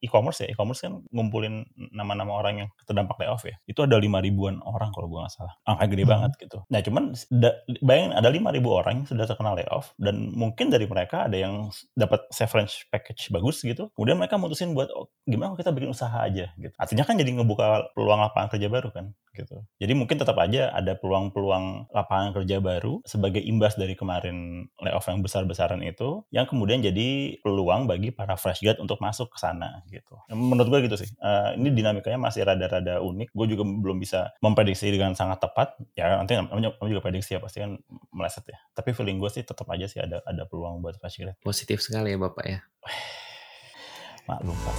e-commerce ya, e-commerce kan ngumpulin nama-nama orang yang terdampak layoff ya. Itu ada lima ribuan orang kalau gue nggak salah. Angka gede hmm. banget gitu. Nah cuman da, bayangin ada lima ribu orang yang sudah terkena layoff dan mungkin dari mereka ada yang dapat severance package bagus gitu. Kemudian mereka mutusin buat oh, gimana kita bikin usaha aja gitu. Artinya kan jadi ngebuka peluang lapangan kerja baru kan gitu. Jadi mungkin tetap aja ada peluang-peluang lapangan kerja baru sebagai imbas dari kemarin layoff yang besar-besaran itu yang kemudian jadi peluang bagi para fresh grad untuk masuk ke sana gitu. Menurut gue gitu sih. Uh, ini dinamikanya masih rada-rada unik. Gue juga belum bisa memprediksi dengan sangat tepat. Ya nanti namanya juga prediksi ya pasti kan meleset ya. Tapi feeling gue sih tetap aja sih ada ada peluang buat fresh grad. Positif sekali ya Bapak ya. Maklum Pak.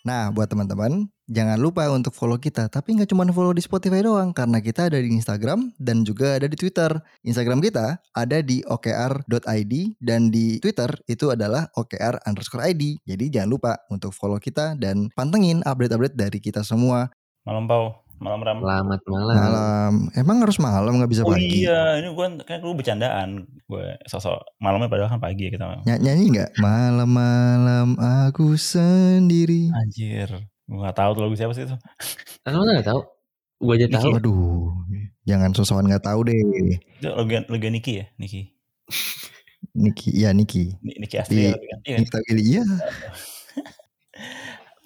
Nah, buat teman-teman, jangan lupa untuk follow kita. Tapi nggak cuma follow di Spotify doang, karena kita ada di Instagram dan juga ada di Twitter. Instagram kita ada di okr.id dan di Twitter itu adalah okr underscore id. Jadi jangan lupa untuk follow kita dan pantengin update-update dari kita semua. Malam Pau. Malam Ram. Selamat malam. Malam. Emang harus malam nggak bisa oh, pagi? iya, ini gue kan gue bercandaan. Gue sosok malamnya padahal kan pagi ya kita. Ny nyanyi nggak? Malam-malam aku sendiri. Anjir. Gue gak tahu tuh lagu siapa sih itu. Kamu gak tahu? Gue aja tahu. Waduh. Jangan sosokan nggak tahu deh. Itu lagu, lagu Niki ya? Niki. Niki, iya Niki. Niki asli ya, kan? Iya. Niki iya.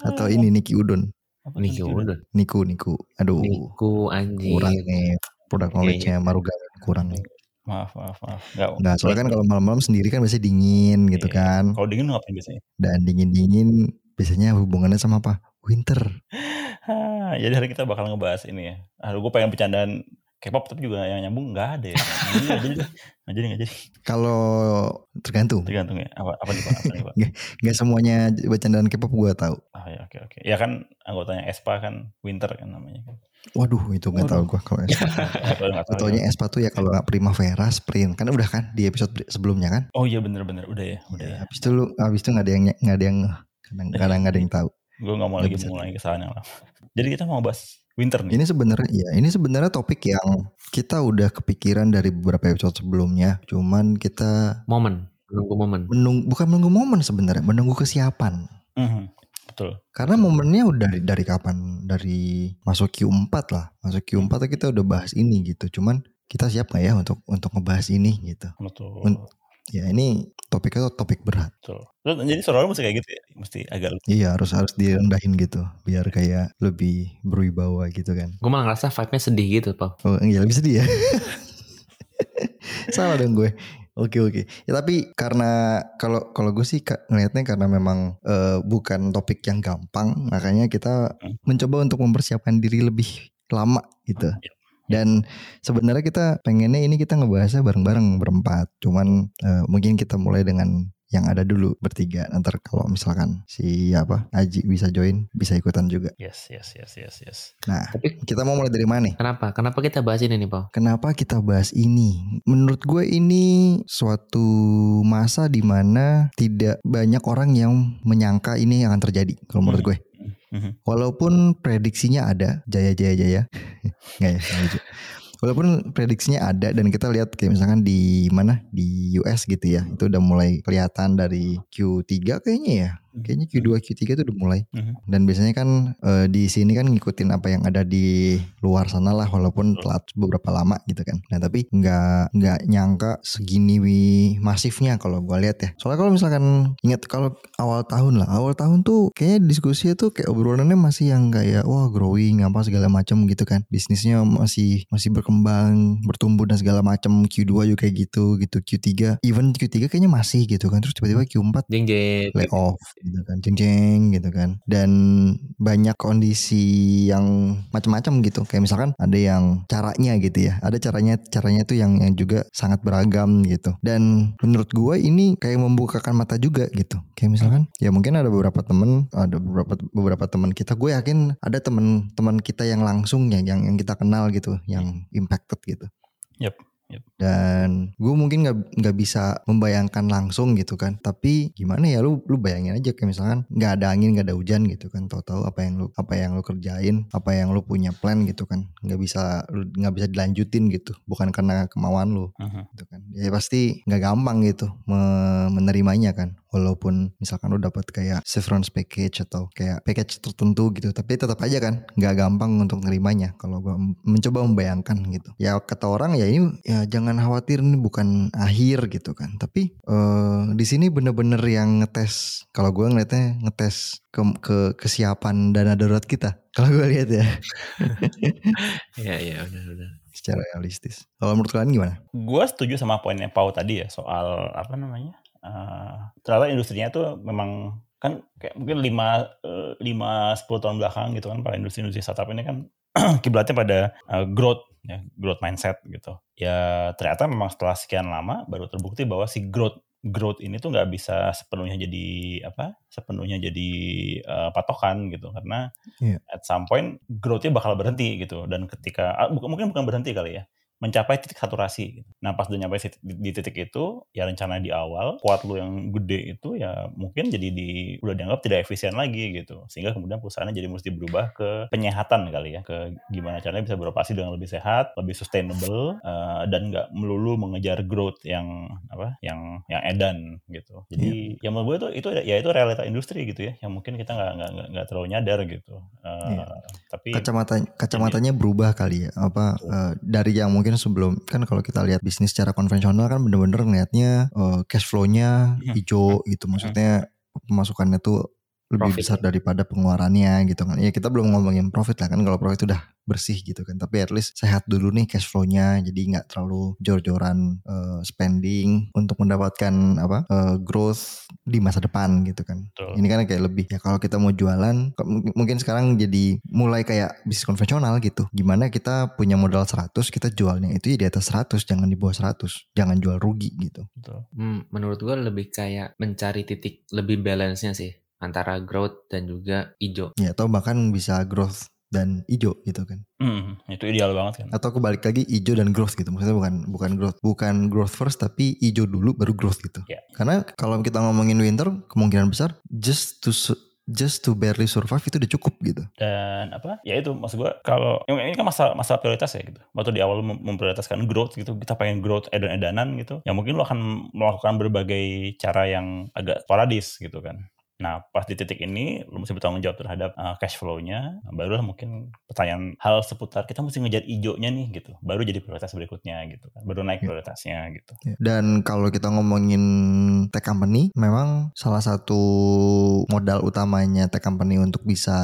Atau ini Niki Udon. Apa Niku udah. Niku, Niku. Aduh. Niku anjing. Kurang nih produk knowledge-nya Maruga kurang nih. Maaf, maaf, maaf. Gak, Nggak, soalnya kan kalau malam-malam sendiri kan biasanya dingin gitu iya. kan. Kalau dingin ngapain biasanya? Dan dingin-dingin biasanya hubungannya sama apa? Winter. jadi hari kita bakal ngebahas ini ya. Aduh, gue pengen bercandaan K-pop tapi juga yang nyambung nggak ada ya. Nggak jadi, nggak jadi, nggak jadi. Kalau tergantung. Tergantung ya. Apa, apa nih pak? Apa nih pak? Gak, semuanya bercandaan K-pop gue tahu. Oh ya oke oke. Ya kan anggotanya Espa kan Winter kan namanya kan. Waduh itu nggak tahu gue kalau Espa. Contohnya Espa tuh ya kalau nggak Primavera Sprint kan udah kan di episode sebelumnya kan? Oh iya bener-bener udah ya. Udah ya. Habis itu lu habis itu nggak ada yang nggak ada yang kadang-kadang nggak ada yang tahu. Gue nggak mau lagi mulai kesalahan yang lama. Jadi kita mau bahas winter nih. Ini sebenarnya ya, ini sebenarnya topik yang kita udah kepikiran dari beberapa episode sebelumnya. Cuman kita momen, menunggu momen. Menung, bukan menunggu momen sebenarnya, menunggu kesiapan. Mm -hmm. Betul. Karena momennya udah dari, dari kapan? Dari masuk Q4 lah. Masuk Q4 kita udah bahas ini gitu. Cuman kita siap gak ya untuk untuk ngebahas ini gitu. Betul. Ya ini topiknya tuh topik berat. Betul. Jadi suara mesti kayak gitu ya, mesti agak. Iya harus harus direndahin gitu, biar kayak lebih berwibawa gitu kan. Gue malah ngerasa vibe-nya sedih gitu, Pak. Oh iya lebih sedih ya. Salah dong gue. Oke oke. Ya tapi karena kalau kalau gue sih ngelihatnya karena memang uh, bukan topik yang gampang, makanya kita hmm. mencoba untuk mempersiapkan diri lebih lama gitu. Hmm, dan sebenarnya kita pengennya ini kita ngebahasnya bareng-bareng berempat. Cuman uh, mungkin kita mulai dengan yang ada dulu bertiga. Nanti kalau misalkan si apa Aji bisa join, bisa ikutan juga. Yes, yes, yes, yes, yes. Nah, tapi kita mau mulai dari mana? Kenapa? Kenapa kita bahas ini nih, Pak? Kenapa kita bahas ini? Menurut gue ini suatu masa di mana tidak banyak orang yang menyangka ini yang akan terjadi. Kalau menurut hmm. Mm-hmm. Walaupun prediksinya ada, jaya jaya jaya, ya? Walaupun prediksinya ada dan kita lihat kayak misalkan di mana di US gitu ya, itu udah mulai kelihatan dari Q3 kayaknya ya Kayaknya Q2 Q3 itu udah mulai. Uh-huh. Dan biasanya kan uh, di sini kan ngikutin apa yang ada di luar sana lah walaupun telat beberapa lama gitu kan. Nah, tapi nggak nggak nyangka segini masifnya kalau gue lihat ya. Soalnya kalau misalkan ingat kalau awal tahun lah, awal tahun tuh kayaknya diskusi tuh kayak obrolannya masih yang kayak wah growing apa segala macam gitu kan. Bisnisnya masih masih berkembang, bertumbuh dan segala macam. Q2 juga kayak gitu gitu. Q3 even Q3 kayaknya masih gitu kan. Terus tiba-tiba Q4 jeng layoff gitu kan jeng gitu kan. Dan banyak kondisi yang macam-macam gitu. Kayak misalkan ada yang caranya gitu ya. Ada caranya caranya tuh yang yang juga sangat beragam gitu. Dan menurut gue ini kayak membukakan mata juga gitu. Kayak misalkan ya mungkin ada beberapa temen ada beberapa beberapa teman kita. Gue yakin ada teman-teman kita yang langsung yang yang yang kita kenal gitu yang impacted gitu. Yep Yep. Dan gue mungkin nggak nggak bisa membayangkan langsung gitu kan. Tapi gimana ya lu lu bayangin aja kayak misalkan nggak ada angin nggak ada hujan gitu kan. Tahu-tahu apa yang lu apa yang lu kerjain, apa yang lu punya plan gitu kan. Nggak bisa lu nggak bisa dilanjutin gitu. Bukan karena kemauan lu Mhm. gitu kan. Ya pasti nggak gampang gitu me- menerimanya kan. Walaupun misalkan lu dapat kayak severance package atau kayak package tertentu gitu, tapi tetap aja kan nggak gampang untuk nerimanya. Kalau gua m- mencoba membayangkan gitu. Ya kata orang ya ini ya jangan khawatir ini bukan akhir gitu kan. Tapi eh di sini bener-bener yang ngetes. Kalau gua ngeliatnya ngetes ke, ke kesiapan dana darurat kita. Kalau gue lihat ya Iya iya benar-benar. secara realistis. Kalau menurut kalian gimana? Gue setuju sama poinnya Pau tadi ya soal apa namanya. Eh ternyata industrinya tuh memang kan kayak mungkin 5 lima sepuluh tahun belakang gitu kan para industri-industri startup ini kan kiblatnya pada eh, growth ya growth mindset gitu. Ya ternyata memang setelah sekian lama baru terbukti bahwa si growth growth ini tuh nggak bisa sepenuhnya jadi apa sepenuhnya jadi eh, patokan gitu. Karena Iya. at some point growth-nya bakal berhenti gitu. Dan ketika ah, bukan mungkin bukan berhenti kali ya mencapai titik saturasi. gitu. Nah pas udah nyampe di, titik itu, ya rencana di awal, kuat lu yang gede itu ya mungkin jadi di udah dianggap tidak efisien lagi gitu. Sehingga kemudian perusahaannya jadi mesti berubah ke penyehatan kali ya, ke gimana caranya bisa beroperasi dengan lebih sehat, lebih sustainable, eh, dan nggak melulu mengejar growth yang apa, yang yang edan gitu. Jadi ya menurut gue itu itu ya itu realita industri gitu ya, yang mungkin kita nggak nggak nggak- terlalu nyadar gitu. Eh, Iya. Tapi kacamata kacamatanya berubah kali ya apa eh, dari yang mungkin sebelum kan kalau kita lihat bisnis secara konvensional kan bener-bener ngelihatnya eh, cash flow-nya Hmm. hijau gitu maksudnya pemasukannya tuh lebih Profit. besar daripada pengeluarannya gitu kan. Ya kita belum ngomongin profit lah kan kalau profit udah bersih gitu kan. Tapi at least sehat dulu nih cash flow-nya jadi nggak terlalu jor-joran eh, spending untuk mendapatkan apa eh, growth di masa depan gitu kan. Betul. ini kan kayak lebih ya kalau kita mau jualan mungkin- sekarang jadi mulai kayak bisnis konvensional gitu. Gimana kita punya modal 100 kita jualnya itu ya di atas 100 jangan di bawah 100 jangan jual rugi gitu. Betul. Hmm, menurut gue lebih kayak mencari titik lebih balance-nya sih antara growth dan juga hijau. ya atau bahkan bisa growth dan hijau gitu kan. Hmm, itu ideal banget kan. atau kebalik lagi hijau dan growth gitu. Maksudnya bukan bukan growth bukan growth first tapi hijau dulu baru growth gitu. Ya. karena kalau kita ngomongin winter kemungkinan besar just to just to barely survive itu udah cukup gitu. Dan apa? Ya itu maksud gua kalau ini kan masalah masalah prioritas ya gitu. Waktu di awal memprioritaskan growth gitu kita pengen growth edan-edanan gitu ya mungkin lu akan melakukan berbagai cara yang agak sporadis gitu kan nah pas di titik ini lu mesti bertanggung jawab terhadap uh, cash flow-nya barulah mungkin pertanyaan hal seputar kita mesti ngejar ijonya nih gitu baru jadi prioritas berikutnya gitu kan baru naik Ya. prioritasnya gitu Ya, Dan kalau kita ngomongin tech company, memang salah satu modal utamanya tech company untuk bisa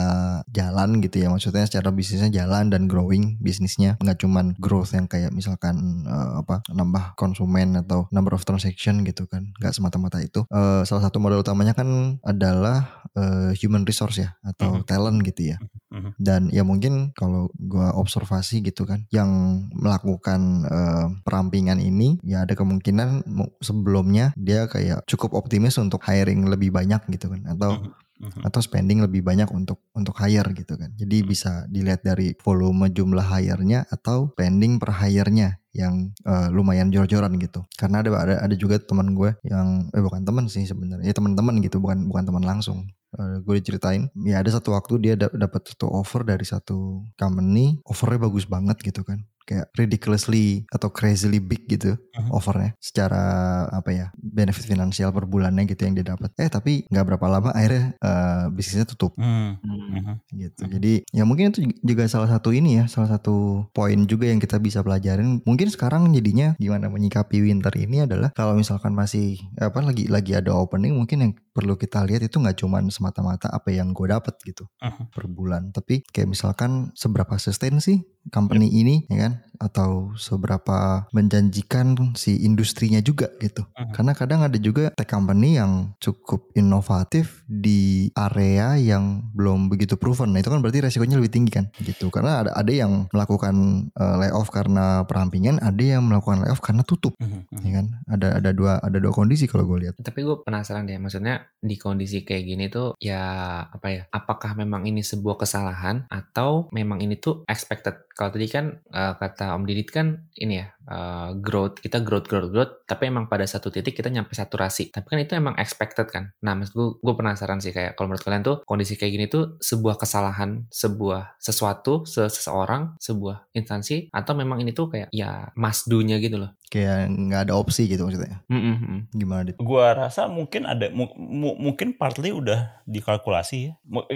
jalan gitu ya. Maksudnya secara bisnisnya jalan dan growing bisnisnya, nggak cuman growth yang kayak misalkan eh, apa nambah konsumen atau number of transaction gitu kan. Nggak semata-mata itu. Eh, salah satu modal utamanya kan adalah eh, human resource ya atau Mhm. talent gitu ya. Mhm. Dan ya mungkin kalau gua observasi gitu kan, yang melakukan eh, perampingan ini ya ada kemungkinan mu- sebelumnya dia kayak cukup optimis untuk hiring lebih banyak gitu kan, atau Mhm. Mhm. atau spending lebih banyak untuk untuk hire gitu kan. Jadi bisa dilihat dari volume jumlah hire-nya atau spending per hire-nya yang eh, lumayan jor-joran gitu. Karena ada ada ada juga teman gue yang eh bukan teman sih sebenarnya, ya teman-teman gitu, bukan bukan teman langsung. Eh, gue diceritain, ya ada satu waktu dia da- dapat satu offer dari satu company, offernya bagus banget gitu kan. Kayak ridiculously atau crazily big gitu Mhm. offernya secara apa ya benefit finansial per bulannya gitu yang dia dapat. Eh tapi nggak berapa lama akhirnya eh, bisnisnya tutup Hmm. Hmm. Mhm. gitu. Mhm. Jadi ya mungkin itu juga salah satu ini ya, salah satu poin juga yang kita bisa pelajarin. Mungkin sekarang jadinya gimana menyikapi winter ini adalah kalau misalkan masih apa lagi lagi ada opening, mungkin yang perlu kita lihat itu nggak cuman semata-mata apa yang gue dapat gitu Mhm. per bulan, tapi kayak misalkan seberapa sustain sih company ini ya kan atau seberapa menjanjikan si industrinya juga gitu. Mhm. Karena kadang ada juga tech company yang cukup inovatif di area yang belum begitu proven. Nah, itu kan berarti resikonya lebih tinggi kan gitu. Karena ada ada yang melakukan eh, layoff karena perampingan, ada yang melakukan layoff karena tutup Mhm. Mhm. ya kan. Ada ada dua ada dua kondisi kalau gue lihat. Tapi gue penasaran deh, maksudnya di kondisi kayak gini tuh ya apa ya apakah memang ini sebuah kesalahan atau memang ini tuh expected kalau tadi kan uh, kata Om Didit kan ini ya uh, growth kita growth growth growth tapi emang pada satu titik kita nyampe saturasi. Tapi kan itu emang expected kan. Nah maksud gue gue penasaran sih kayak kalau menurut kalian tuh kondisi kayak gini tuh sebuah kesalahan sebuah sesuatu seseorang sebuah instansi atau memang ini tuh kayak ya must do-nya gitu loh kayak nggak ada opsi gitu maksudnya mm -mm. gimana dit Gua rasa mungkin ada mu- mu- mungkin partly udah dikalkulasi ya.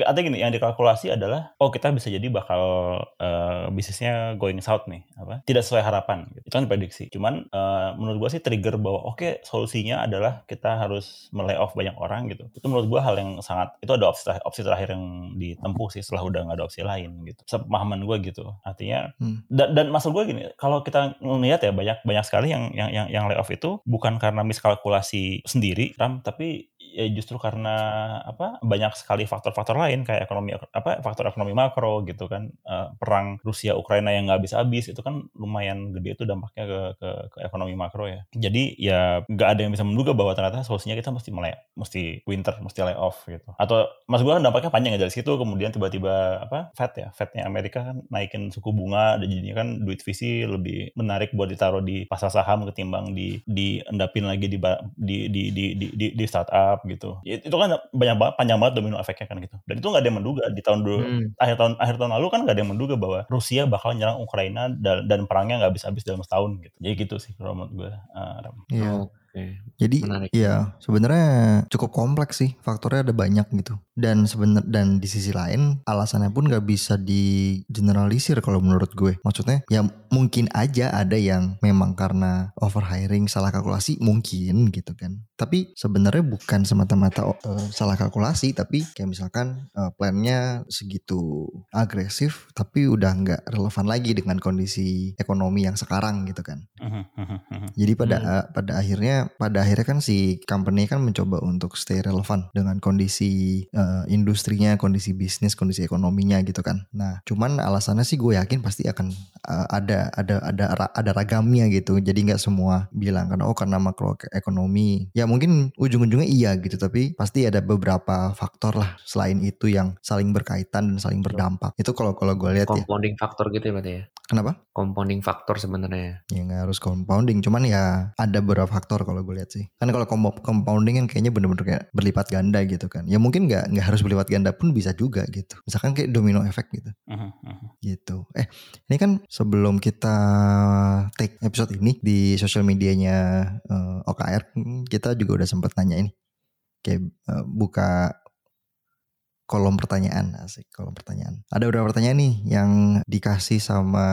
Atau gini, yang dikalkulasi adalah oh kita bisa jadi bakal eh, bisnisnya going south nih, apa? Tidak sesuai harapan. Gitu. Itu kan prediksi. Cuman eh, menurut gua sih trigger bahwa oke solusinya adalah kita harus melay off banyak orang gitu. Itu menurut gua hal yang sangat itu ada opsi terakhir, opsi terakhir yang ditempuh sih setelah udah nggak ada opsi lain gitu. Sepemahaman gua gitu. Artinya Hmm. dan, dan maksud gue gini, kalau kita ngelihat ya banyak banyak sekali yang yang yang, yang layoff itu bukan karena miskalkulasi sendiri, Ram, tapi ya justru karena apa banyak sekali faktor-faktor lain kayak ekonomi apa faktor ekonomi makro gitu kan Eh, perang Rusia Ukraina yang nggak habis-habis itu kan lumayan gede itu dampaknya ke, ke ke ekonomi makro ya. Jadi ya nggak ada yang bisa menduga bahwa ternyata solusinya kita mesti mulai mesti winter mesti layoff gitu. Atau mas gue kan dampaknya panjang ya dari situ kemudian tiba-tiba apa Fed ya Fednya Amerika kan naikin suku bunga dan jadinya kan duit visi lebih menarik buat ditaruh di pasar saham ketimbang di diendapin lagi di di di di di, di, di startup gitu itu kan banyak banget panjang banget domino efeknya kan gitu dan itu nggak ada yang menduga di tahun dulu Hmm. akhir tahun akhir tahun lalu kan nggak ada yang menduga bahwa Rusia bakal nyerang Ukraina dan, dan perangnya nggak habis-habis dalam setahun gitu jadi gitu sih kalau menurut gue uh, Ram. Iya. Oke. Jadi Menarik. ya sebenarnya cukup kompleks sih faktornya ada banyak gitu dan sebenar dan di sisi lain alasannya pun nggak bisa di generalisir kalau menurut gue maksudnya ya mungkin aja ada yang memang karena overhiring salah kalkulasi mungkin gitu kan tapi sebenarnya bukan semata-mata eh, salah kalkulasi tapi kayak misalkan eh, plannya segitu agresif tapi udah nggak relevan lagi dengan kondisi ekonomi yang sekarang gitu kan jadi pada pada akhirnya pada akhirnya kan si company kan mencoba untuk stay relevan dengan kondisi eh, industrinya, kondisi bisnis, kondisi ekonominya gitu kan. Nah, cuman alasannya sih gue yakin pasti akan eh, ada ada ada ada ragamnya gitu. Jadi nggak semua bilang kan oh karena makro ekonomi. Ya mungkin ujung-ujungnya iya gitu, tapi pasti ada beberapa faktor lah selain itu yang saling berkaitan dan saling berdampak. Itu kalau kalau gue lihat ya. Compounding factor gitu ya berarti ya. Kenapa? Compounding factor sebenarnya. ya nggak harus compounding cuman ya ada beberapa faktor kalau gue lihat sih. Kan kalau compo- compounding kan kayaknya bener-bener kayak berlipat ganda gitu kan. Ya mungkin nggak nggak harus berlipat ganda pun bisa juga gitu. Misalkan kayak domino effect gitu. Gitu. Eh ini kan sebelum kita take episode ini di sosial medianya eh, OKR hmm, kita juga udah sempat nanya ini. Kayak eh, buka kolom pertanyaan asik kolom pertanyaan. Ada beberapa pertanyaan nih yang dikasih sama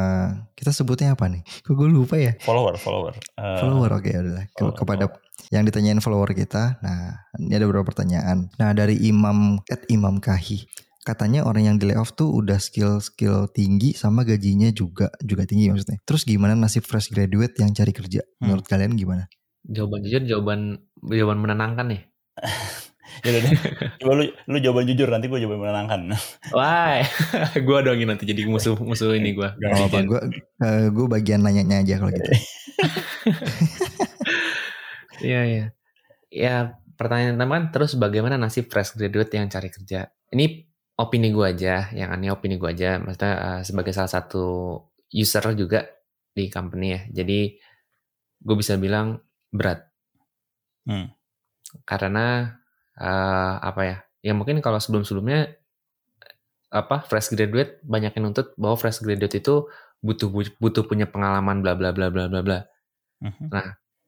kita sebutnya apa nih? Kok gue lupa ya? Follower follower. Uh, follower oke udah Ke- follower, kepada yang ditanyain follower kita. Nah ini ada beberapa pertanyaan. Nah dari Imam at Imam Kahi. Katanya orang yang di layoff tuh udah skill skill tinggi sama gajinya juga juga tinggi maksudnya. Terus gimana nasib fresh graduate yang cari kerja? Hmm. menurut kalian gimana? Jawaban jujur, jawaban jawaban menenangkan nih. ya udah deh. coba lu lu jawaban jujur nanti gue jawaban menenangkan Wah, gue dong ini nanti jadi musuh musuh ini gue. Gak Oh, apa gue gue bagian nanyanya aja kalau gitu Iya iya. Ya pertanyaan pertama kan terus bagaimana nasib fresh graduate yang cari kerja? Ini opini gue aja, yang ini opini gue aja. Maksudnya eh, sebagai salah satu user juga di company ya. Jadi gue bisa bilang berat. Hmm. Karena eh, apa ya? Ya mungkin kalau sebelum-sebelumnya apa fresh graduate banyak yang nuntut bahwa fresh graduate itu butuh butuh punya pengalaman bla bla bla bla bla bla. Mhm.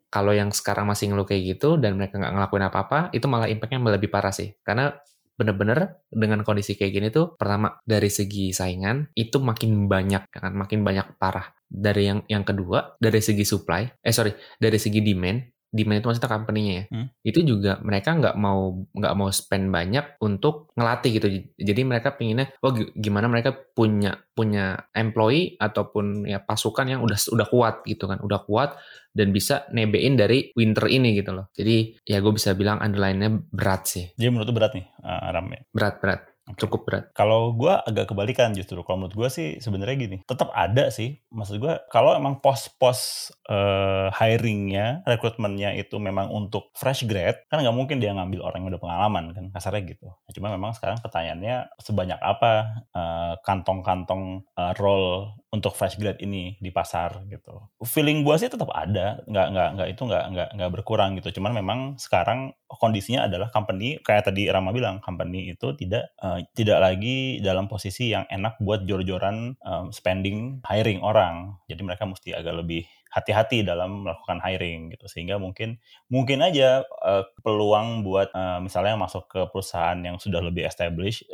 kalau yang sekarang masih ngeluh kayak gitu dan mereka nggak ngelakuin apa-apa itu malah impactnya lebih parah sih karena bener-bener dengan kondisi kayak gini tuh pertama dari segi saingan itu makin banyak ya kan makin banyak parah dari yang yang kedua dari segi supply eh sorry dari segi demand demand itu maksudnya company-nya ya Hmm. itu juga mereka nggak mau nggak mau spend banyak untuk ngelatih gitu jadi mereka pinginnya oh gi- gimana mereka punya punya employee ataupun ya pasukan yang udah udah kuat gitu kan udah kuat dan bisa nebein dari winter ini gitu loh. Jadi ya gue bisa bilang underline-nya berat sih, jadi menurut lu berat nih uh, Ram ya berat berat. Cukup berat. Kalau gue agak kebalikan justru. Kalau menurut gue sih sebenarnya gini, tetap ada sih. Maksud gue kalau emang pos-pos uh, hiringnya, rekrutmennya itu memang untuk fresh grad, kan nggak mungkin dia ngambil orang yang udah pengalaman kan, kasarnya gitu. Nah, cuma memang sekarang pertanyaannya sebanyak apa uh, kantong-kantong uh, role untuk fresh grad ini di pasar gitu. Feeling gue sih tetap ada, nggak nggak nggak itu nggak nggak nggak berkurang gitu. Cuman memang sekarang kondisinya adalah company kayak tadi Rama bilang, company itu tidak uh, tidak lagi dalam posisi yang enak buat jor-joran um, spending hiring orang. Jadi mereka mesti agak lebih hati-hati dalam melakukan hiring gitu. Sehingga mungkin mungkin aja uh, peluang buat uh, misalnya masuk ke perusahaan yang sudah lebih established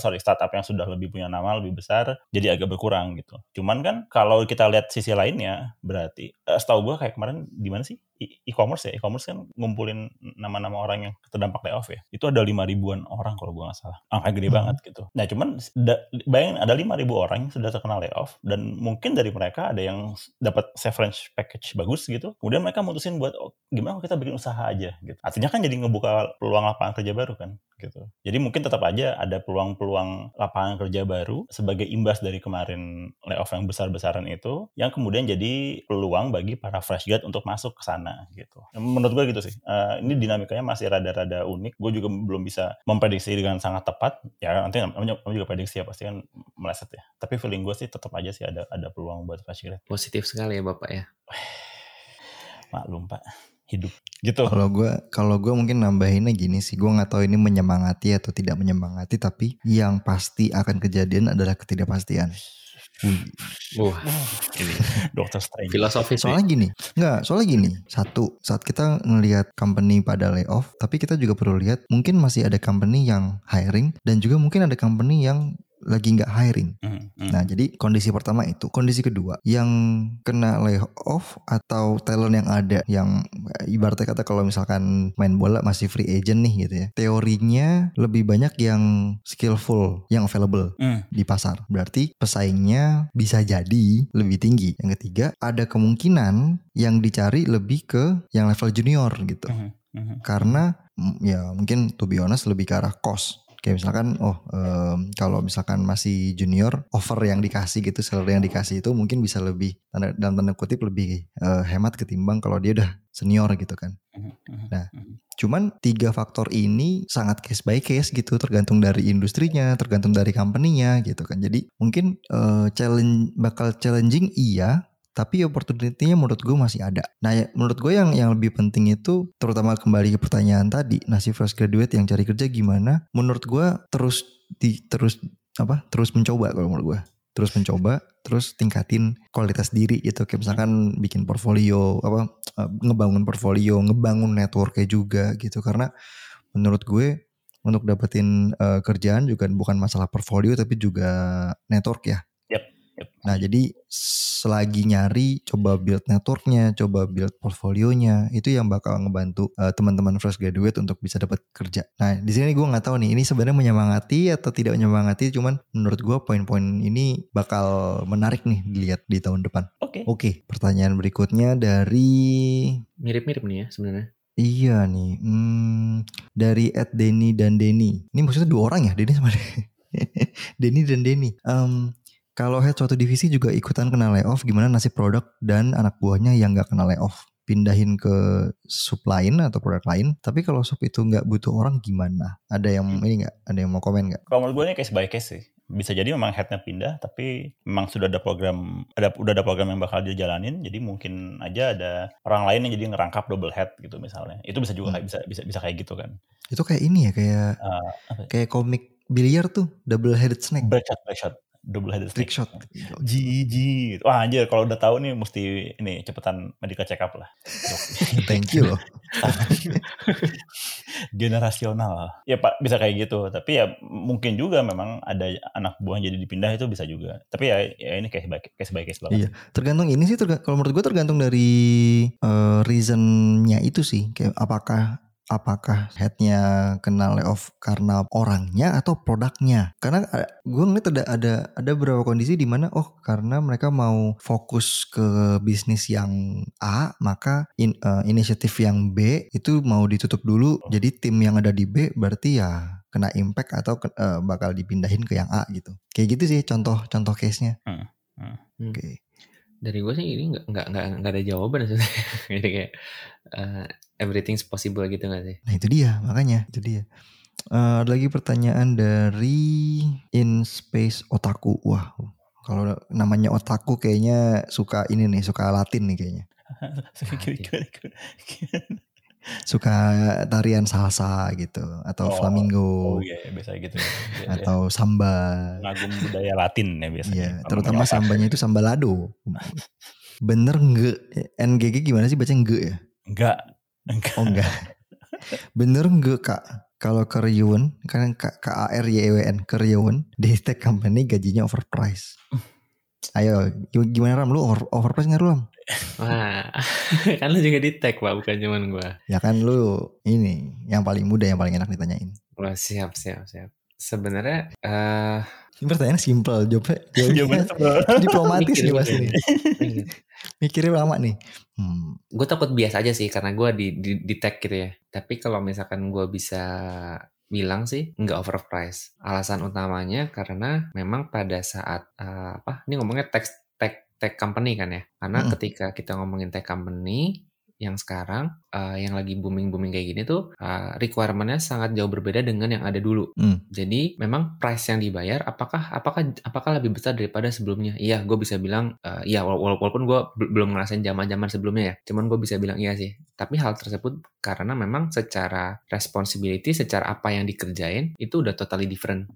sorry startup yang sudah lebih punya nama lebih besar jadi agak berkurang gitu. Cuman kan kalau kita lihat sisi lainnya berarti uh, setahu gue kayak kemarin di mana sih e-commerce ya e-commerce kan ngumpulin nama-nama orang yang terdampak layoff ya. Itu ada lima ribuan orang kalau gue nggak salah. Angka gede hmm. banget gitu. Nah cuman da, bayangin ada lima ribu orang yang sudah terkena layoff dan mungkin dari mereka ada yang dapat severance package bagus gitu kemudian mereka mutusin buat oh, gimana kalau kita bikin usaha aja? Gitu. Artinya kan jadi ngebuka peluang lapangan kerja baru kan gitu jadi mungkin tetap aja ada peluang-peluang lapangan kerja baru sebagai imbas dari kemarin layoff yang besar-besaran itu yang kemudian jadi peluang bagi para fresh grad untuk masuk ke sana gitu. Menurut gue gitu sih. Uh, ini dinamikanya masih rada-rada unik. Gue juga belum bisa memprediksi dengan sangat tepat. Ya nanti namanya juga prediksi ya pasti kan meleset ya. Tapi feeling gue sih tetap aja sih ada ada peluang buat fresh grad. Positif sekali ya bapak ya. Maklum pak hidup gitu. Kalau gue kalau gue mungkin nambahinnya gini sih, gue nggak tahu ini menyemangati atau tidak menyemangati, tapi yang pasti akan kejadian adalah ketidakpastian. Wah, ini dokter Strange. Filosofis. Soalnya gini, nggak, soalnya gini. Satu, saat kita ngelihat company pada layoff, tapi kita juga perlu lihat mungkin masih ada company yang hiring dan juga mungkin ada company yang lagi nggak hiring. Mm, mm. Nah, jadi kondisi pertama itu. Kondisi kedua, yang kena layoff atau talent yang ada yang ibaratnya kata kalau misalkan main bola masih free agent nih gitu ya. Teorinya lebih banyak yang skillful, yang available mm. di pasar. Berarti pesaingnya bisa jadi lebih tinggi. Yang ketiga, ada kemungkinan yang dicari lebih ke yang level junior gitu. Mm -hmm. Karena ya mungkin to be honest lebih ke arah cost kayak misalkan oh um, kalau misalkan masih junior offer yang dikasih gitu salary yang dikasih itu mungkin bisa lebih tanda dalam tanda kutip lebih uh, hemat ketimbang kalau dia udah senior gitu kan mhm, mhm, nah mhm. cuman tiga faktor ini sangat case by case gitu tergantung dari industrinya tergantung dari company-nya gitu kan jadi mungkin uh, challenge bakal challenging iya tapi opportunity-nya menurut gue masih ada. Nah, ya, menurut gue yang yang lebih penting itu terutama kembali ke pertanyaan tadi, nasib fresh graduate yang cari kerja gimana? Menurut gue terus di terus apa? Terus mencoba kalau menurut gue. Terus mencoba, terus tingkatin kualitas diri gitu. Kayak misalkan bikin portfolio apa eh, ngebangun portfolio, ngebangun networknya juga gitu karena menurut gue untuk dapetin uh, kerjaan juga bukan masalah portfolio tapi juga network ya Nah jadi selagi nyari coba build networknya, coba build portfolionya itu yang bakal ngebantu uh, teman-teman fresh graduate untuk bisa dapat kerja. Nah di sini gue nggak tahu nih ini sebenarnya menyemangati atau tidak menyemangati, cuman menurut gue poin-poin ini bakal menarik nih dilihat di tahun depan. Oke. Okay. Oke. Okay, pertanyaan berikutnya dari mirip-mirip nih ya sebenarnya. Iya nih, hmm, dari Ed Denny dan Denny. Ini maksudnya dua orang ya, Denny sama Denny dan Denny. Um, kalau head suatu divisi juga ikutan kena layoff, gimana nasib produk dan anak buahnya yang nggak kena layoff? Pindahin ke sub lain atau produk lain. Tapi kalau sub itu nggak butuh orang gimana? Ada yang hmm. ini nggak? Ada yang mau komen nggak? Kalau menurut gue ini case by case sih. Bisa jadi memang headnya pindah, tapi memang sudah ada program, ada udah ada program yang bakal dijalanin. Jadi mungkin aja ada orang lain yang jadi ngerangkap double head gitu misalnya. Itu bisa juga hmm. bisa bisa bisa kayak gitu kan. Itu kayak ini ya kayak uh, kayak komik biliar tuh double headed snake. Breakshot, breakshot double headed trick shot. GG. Wah anjir kalau udah tahu nih mesti ini cepetan medical check up lah. Thank you loh. Generasional. Ya Pak bisa kayak gitu. Tapi ya mungkin juga memang ada anak buah jadi dipindah itu bisa juga. Tapi ya, ya ini kayak sebagai case by case banget. Iya. Tergantung ini sih kalau menurut gue tergantung dari uh, reasonnya itu sih. Kayak apakah apakah headnya kena layoff karena orangnya atau produknya karena eh, gue ngeliat ada ada ada beberapa kondisi di mana oh karena mereka mau fokus ke bisnis yang A maka in, uh, inisiatif yang B itu mau ditutup dulu jadi tim yang ada di B berarti ya kena impact atau ke- eh, bakal dipindahin ke yang A gitu. Kayak gitu sih contoh-contoh case-nya. Hmm, hmm. Hmm. Oke. Dari gue sih ini nggak nggak nggak nggak ada jawaban sebenarnya. Jadi kayak eh, everything's possible gitu nggak sih? Nah itu dia makanya itu dia. Eh, ada lagi pertanyaan dari In Space Otaku. Wah, kalau namanya Otaku kayaknya suka ini nih, suka Latin nih kayaknya. Suka tarian salsa gitu atau Oh, flamingo Oh iya, iya, biasa gitu. ya. Atau samba. Pengagum budaya Latin ya biasanya. Iya, terutama sambanya itu sambalado. Bener nge NGG gimana sih baca nge ya? Enggak. Enggak. Oh enggak. Bener nge kak? Kalau Keryuan kan K A R Y E W N Keryuan di tech company gajinya overprice. Ayo gimana Ram lu over, overprice nggak Ram? Wah, kan lu juga di tag pak, bukan cuman gue. Ya kan lu ini yang paling muda yang paling enak ditanyain. Wah siap siap siap. Sebenarnya eh Ini pertanyaan simpel, jawabnya, jawabnya diplomatis nih pasti mikir. nih. Mikirnya lama nih. Hmm, gue takut bias aja sih karena gue di, di di tag gitu ya. Tapi kalau misalkan gue bisa bilang sih nggak overprice. Alasan utamanya karena memang pada saat eh, apa? Ini ngomongnya tech tech tech company kan ya. Karena Mm-mm. ketika kita ngomongin tech company yang sekarang eh, yang lagi booming booming kayak gini tuh eh, requirement-nya sangat jauh berbeda dengan yang ada dulu. Hmm. Jadi memang price yang dibayar apakah apakah apakah lebih besar daripada sebelumnya? Iya, gue bisa bilang eh, iya wala- wala- walaupun gue belum ngerasain zaman-zaman sebelumnya ya. Cuman gue bisa bilang iya sih. Tapi hal tersebut karena memang secara responsibility, secara apa yang dikerjain itu udah totally different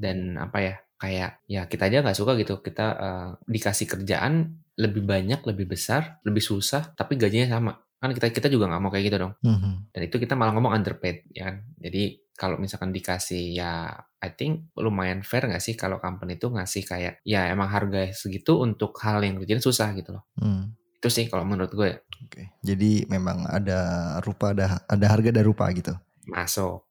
dan apa ya kayak ya kita aja nggak suka gitu kita eh, dikasih kerjaan lebih banyak, lebih besar, lebih susah, tapi gajinya sama. Kan kita kita juga nggak mau kayak gitu dong Mhm. dan itu kita malah ngomong underpaid ya kan jadi kalau misalkan dikasih ya I think lumayan fair nggak sih kalau company itu ngasih kayak ya emang harga segitu untuk hal yang kerjaan susah gitu loh Hmm. itu sih kalau menurut gue ya, Oke. Jadi memang ada rupa ada ada harga ada rupa gitu. masuk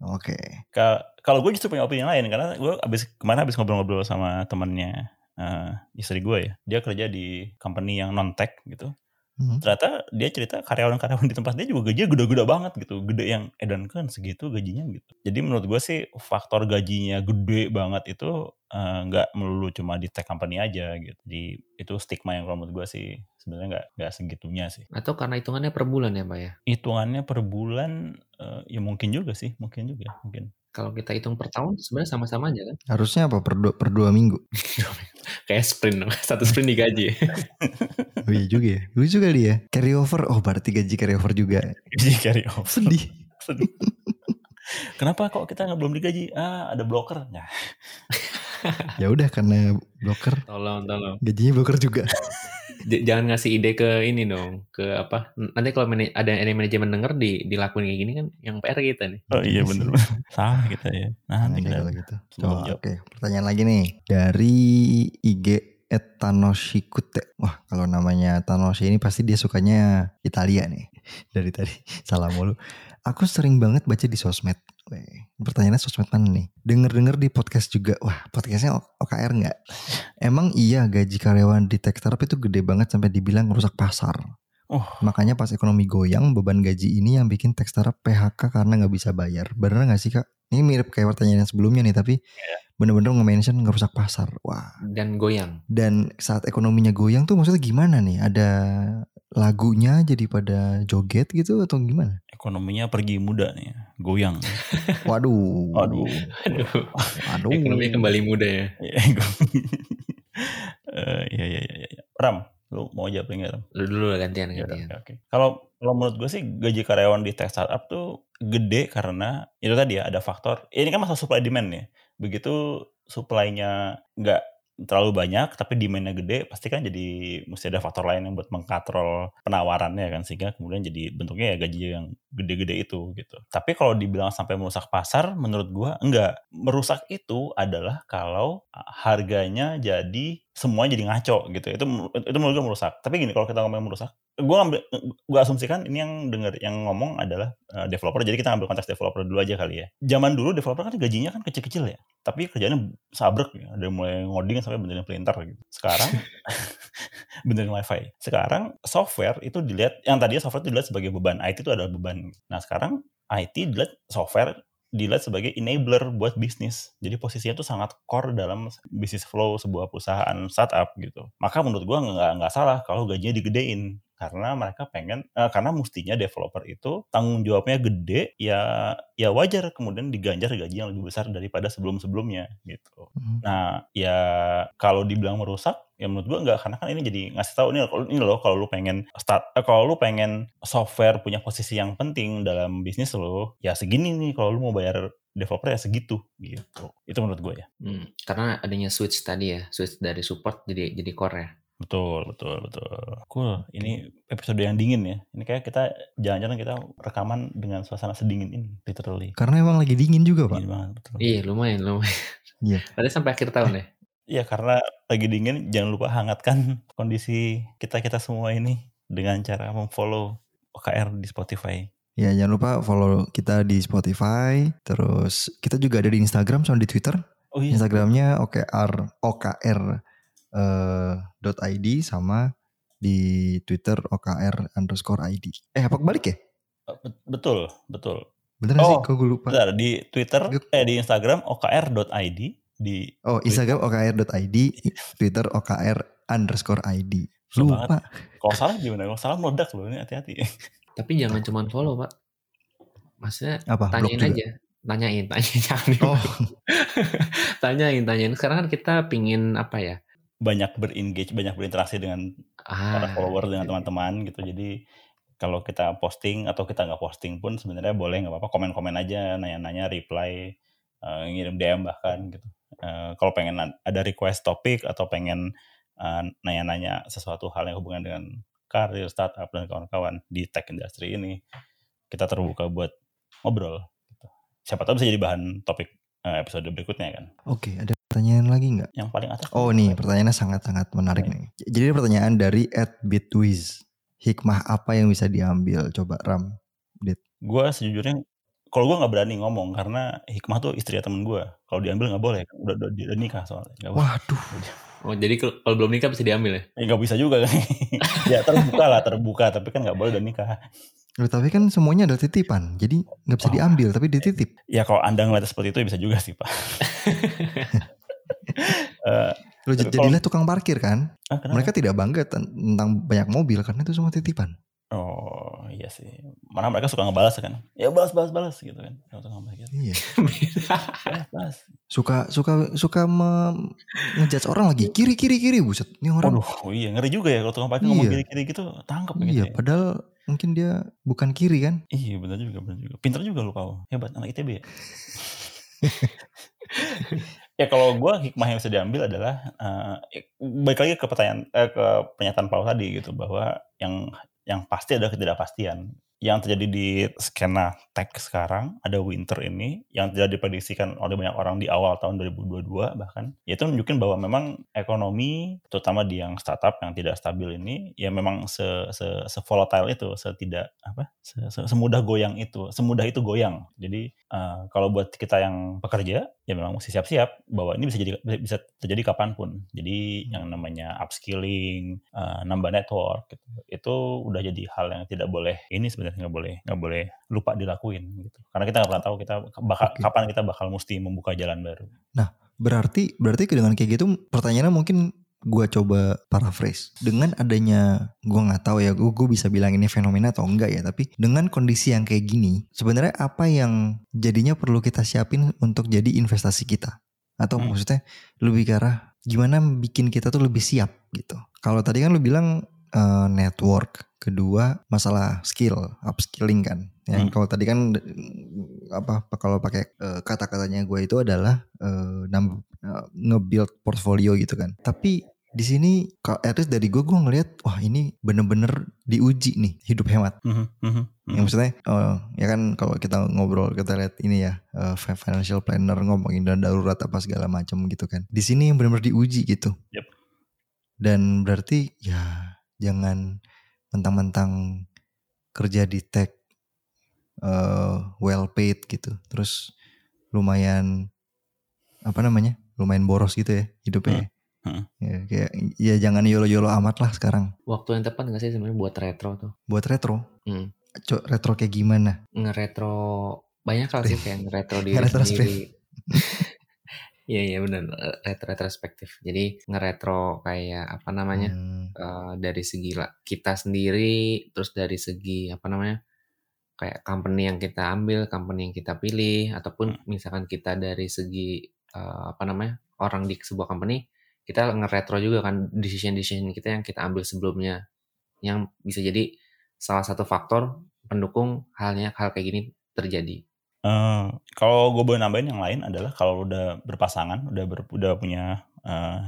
Oke. Ka- Kalau gue justru punya opini lain karena gue abis kemarin abis ngobrol-ngobrol sama temennya eh, istri gue ya. Dia kerja di company yang non tech gitu. Hmm. Ternyata dia cerita karyawan-karyawan di tempat dia juga gajinya gede-gede banget gitu. Gede yang edan kan segitu gajinya gitu. Jadi menurut gue sih faktor gajinya gede banget itu eh, nggak melulu cuma di tech company aja gitu. Jadi itu stigma yang kalau menurut gue sih sebenarnya nggak nggak segitunya sih. atau karena hitungannya per bulan ya pak ya Hitungannya per bulan eh, ya mungkin juga sih, mungkin juga, mungkin. Kalau kita hitung per tahun sebenarnya sama-sama aja kan Harusnya apa per dua, per dua minggu? kayak sprint satu sprint digaji Oh iya juga ya. Gue juga dia. Carry over. Oh berarti gaji carry over juga. Gaji carry over. Sedih. Sedih. Kenapa kok kita nggak belum digaji? Ah, ada blocker. Nah, ya udah karena broker tolong tolong gajinya broker juga. J- jangan ngasih ide ke ini dong ke apa nanti kalau ada ada manajemen denger di dilakuin kayak gini kan yang PR kita nih oh iya bener bener. Salah kita ya. Nah, nanti kalau gitu. Oh. Oke, pertanyaan lagi nih dari IG Etanoshikute. Wah, kalau namanya Tanoshi ini pasti dia sukanya Italia nih. Dari tadi salah mulu. Aku sering banget baca di sosmed. Pertanyaannya sosmed mana nih? Dengar-dengar di podcast juga. Wah, podcastnya OKR nggak? Emang iya gaji karyawan di tech startup itu gede banget sampai dibilang merusak pasar. Oh. Makanya pas ekonomi goyang, beban gaji ini yang bikin tech startup PHK karena nggak bisa bayar. Bener nggak sih kak? Ini mirip kayak pertanyaan yang sebelumnya nih, tapi bener-bener nge-mention ngerusak pasar. Wah. dan goyang Dan saat ekonominya goyang tuh maksudnya gimana nih? Ada lagunya jadi pada joget gitu atau gimana? ekonominya pergi muda nih, goyang. Waduh. Aduh. aduh Waduh. ekonomi kembali muda ya Iya, Eh, Iya iya iya iya. Ram, lu mau jawab nggak Ram? lu dulu lah gantian Ya, gantian oke, oke. Kalau kalau menurut gue sih gaji karyawan di tech startup tuh gede karena itu tadi ya ada faktor. Ini kan masalah supply demand ya. Begitu supply-nya nggak terlalu banyak tapi demand-nya gede pasti kan jadi mesti ada faktor lain yang buat mengkatrol penawarannya kan sehingga kemudian jadi bentuknya ya gaji yang gede-gede itu gitu. Tapi kalau dibilang sampai merusak pasar menurut gua enggak. Merusak itu adalah kalau harganya jadi semua jadi ngaco gitu. Itu itu menurut gua merusak. Tapi gini kalau kita ngomong merusak, gua ngambil gua asumsikan ini yang denger yang ngomong adalah uh, developer. Jadi kita ambil konteks developer dulu aja kali ya. Zaman dulu developer kan gajinya kan kecil-kecil ya. Tapi kerjanya sabrek ya. Dari mulai ngoding sampai benerin printer gitu. Sekarang benerin wifi. Sekarang software itu dilihat yang tadinya software itu dilihat sebagai beban. IT itu adalah beban. Nah sekarang IT dilihat software dilihat sebagai enabler buat bisnis. Jadi posisinya tuh sangat core dalam bisnis flow sebuah perusahaan startup gitu. Maka menurut gua nggak nggak salah kalau gajinya digedein karena mereka pengen uh, karena mestinya developer itu tanggung jawabnya gede ya ya wajar kemudian diganjar gaji yang lebih besar daripada sebelum-sebelumnya gitu. Hmm. Nah, ya kalau dibilang merusak ya menurut gua enggak karena kan ini jadi ngasih tahu ini ini loh kalau lu pengen start eh, kalau lu pengen software punya posisi yang penting dalam bisnis lo ya segini nih kalau lu mau bayar developer ya segitu gitu. Itu menurut gue ya. Hmm, karena adanya switch tadi ya, switch dari support jadi jadi core ya. Betul, betul, betul. Cool. Ini episode yang dingin ya. Ini kayak kita jangan-jangan kita rekaman dengan suasana sedingin ini, literally. Karena emang lagi dingin juga, Pak. Dingin banget, betul. Iya, lumayan, lumayan. Iya. Tadi sampai akhir tahun ya. Iya, karena lagi dingin, jangan lupa hangatkan kondisi kita-kita semua ini dengan cara memfollow OKR di Spotify. Ya, jangan lupa follow kita di Spotify. Terus kita juga ada di Instagram sama di Twitter. Oh iya. Instagramnya OKR OKR uh, .id sama di Twitter OKR underscore ID. Eh apa kebalik ya? Betul, betul. Bener oh, sih? Kok gue lupa. Bentar, di Twitter, eh di Instagram OKR.id. Di oh, Instagram OKR.id, Twitter OKR underscore ID. Lupa. Kalau salah gimana? Kalau salah meledak loh, ini hati-hati. Tapi jangan cuma follow, Pak. Maksudnya Apa? tanyain aja. Tanyain, tanyain. Oh. tanyain, tanyain. Sekarang kan kita pingin apa ya? Banyak berengage, banyak berinteraksi dengan ah, para follower dengan teman-teman gitu. Jadi kalau kita posting atau kita nggak posting pun sebenarnya boleh nggak apa-apa komen-komen aja, nanya-nanya, reply, uh, ngirim DM bahkan gitu. Uh, kalau pengen ada request topik atau pengen uh, nanya-nanya sesuatu hal yang hubungan dengan karir, startup dan kawan-kawan di tech industry ini, kita terbuka buat ngobrol. Gitu. Siapa tahu bisa jadi bahan topik episode berikutnya kan. Oke, ada pertanyaan lagi nggak? Yang paling atas. Oh nih, pertanyaannya sangat-sangat menarik nih. Jadi pertanyaan dari Ed Bitwiz. Hikmah apa yang bisa diambil? Coba Ram. Dit. Gue sejujurnya, kalau gue nggak berani ngomong karena hikmah tuh istri temen gue. Kalau diambil nggak boleh, udah, udah, udah nikah soalnya. Gak Waduh. Oh jadi kalau belum nikah bisa diambil ya? Ya nggak bisa juga kan. ya terbuka lah terbuka, tapi kan nggak boleh udah nikah. Loh, tapi kan semuanya ada titipan, jadi nggak bisa oh. diambil tapi dititip. Ya kalau anda ngeliat seperti itu ya bisa juga sih pak. uh, Lo jadilah tukang parkir kan? Ah, Mereka tidak bangga tentang banyak mobil karena itu semua titipan. Oh iya sih. Mana mereka suka ngebalas kan? Ya balas balas balas gitu kan. Iya. balas, Suka suka suka me ngejudge orang lagi kiri kiri kiri buset. Ini orang. Aduh, oh iya ngeri juga ya kalau tukang parkir iya. ngomong kiri kiri gitu tangkap gitu. Iya, ya. padahal mungkin dia bukan kiri kan? Iya benar juga benar juga. Pintar juga lu kau. Hebat anak ITB ya. Ya kalau gue hikmah yang bisa diambil adalah uh, balik lagi ke pertanyaan eh, ke pernyataan Paul tadi gitu bahwa yang yang pasti adalah ketidakpastian yang terjadi di skena tech sekarang ada winter ini yang tidak diprediksikan oleh banyak orang di awal tahun 2022 bahkan ya itu menunjukkan bahwa memang ekonomi terutama di yang startup yang tidak stabil ini ya memang se se, se volatile itu setidak apa se, se, semudah goyang itu semudah itu goyang. Jadi uh, kalau buat kita yang pekerja ya memang mesti siap-siap bahwa ini bisa jadi bisa terjadi kapan pun. Jadi yang namanya upskilling uh, nambah network gitu, itu udah jadi hal yang tidak boleh ini sebenarnya nggak boleh nggak boleh lupa dilakuin gitu. Karena kita nggak pernah tahu kita bakal okay. kapan kita bakal mesti membuka jalan baru. Nah berarti berarti dengan kayak gitu pertanyaannya mungkin gue coba paraphrase. Dengan adanya gue nggak tahu ya gue bisa bilang ini fenomena atau enggak ya tapi dengan kondisi yang kayak gini sebenarnya apa yang jadinya perlu kita siapin untuk jadi investasi kita? Atau hmm. maksudnya lebih ke arah gimana bikin kita tuh lebih siap gitu? Kalau tadi kan lu bilang uh, network kedua masalah skill upskilling kan yang hmm. kalau tadi kan apa kalau pakai uh, kata-katanya gue itu adalah uh, uh, nge-build portfolio gitu kan tapi di sini at least dari gue gue ngelihat wah ini bener-bener diuji nih hidup hemat mm -hmm. Mm -hmm. yang maksudnya uh, ya kan kalau kita ngobrol kita lihat ini ya uh, financial planner ngomongin dan darurat apa segala macam gitu kan di sini yang bener-bener diuji gitu yep. dan berarti ya jangan mentang-mentang kerja di tech uh, well paid gitu terus lumayan apa namanya lumayan boros gitu ya hidupnya hmm. Hmm. Ya, kayak ya jangan yolo-yolo amat lah sekarang waktu yang tepat gak sih sebenarnya buat retro tuh buat retro hmm. Cok retro kayak gimana ngeretro banyak hal sih kayak ngeretro diri Ngeretrospek. sendiri. Iya iya benar retro retrospektif. Jadi ngeretro kayak apa namanya Hmm. eh, dari segi kita sendiri, terus dari segi apa namanya kayak company yang kita ambil, company yang kita pilih, ataupun misalkan kita dari segi eh, apa namanya orang di sebuah company, kita ngeretro juga kan decision decision kita yang kita ambil sebelumnya, yang bisa jadi salah satu faktor pendukung halnya hal kayak gini terjadi. Eh, kalau gue boleh nambahin yang lain adalah kalau udah berpasangan, udah ber, udah punya eh,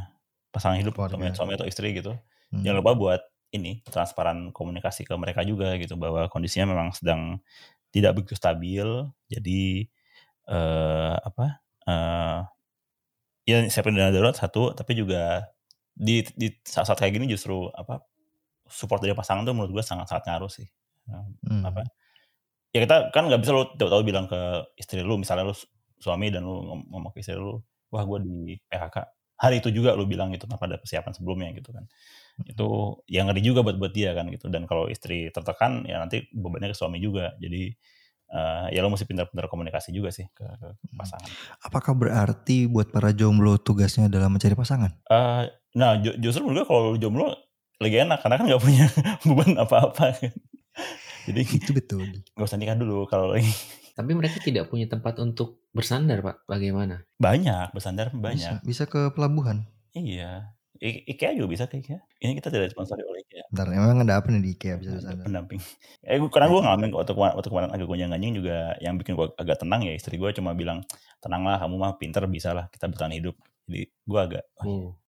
pasangan hidup suami, suami atau istri gitu, Hmm. jangan lupa buat ini transparan komunikasi ke mereka juga gitu bahwa kondisinya memang sedang tidak begitu stabil. Jadi eh apa? eh ya siapin dana darurat satu, tapi juga di di saat-saat kayak gini justru apa support dari pasangan tuh menurut gue sangat-sangat ngaruh sih. Hmm. apa ya kita kan nggak bisa lu tahu-tahu bilang ke istri lu misalnya lu su- suami dan lu ngom- ngomong ke istri lu wah gue di PHK hari itu juga lu bilang gitu tanpa ada persiapan sebelumnya gitu kan. Itu yang ngeri juga buat buat dia kan gitu. Dan kalau istri tertekan ya nanti bebannya ke suami juga. Jadi eh, ya lu mesti pintar-pintar komunikasi juga sih ke, ke pasangan. Apakah berarti buat para jomblo tugasnya adalah mencari pasangan? Eh, nah ju- justru menurut gue kalau jomblo lagi enak karena kan nggak punya beban apa-apa kan. Jadi Itu betul. nggak usah nikah dulu kalau lagi Tapi mereka tidak punya tempat untuk bersandar, Pak. Bagaimana? banyak bersandar banyak Bisa, bisa ke pelabuhan. Iya. I- IKEA juga bisa kayak IKEA. Ini kita tidak sponsori oleh IKEA. Ntar emang ada apa nih di IKEA bisa Ada bersandar? pendamping. Eh, gua- karena gue ngalamin waktu kemarin, waktu kemarin agak gonjang ganjing juga yang bikin gue agak tenang ya istri gue cuma bilang tenanglah kamu mah pinter bisa lah kita bertahan hidup. Jadi gue agak Oh,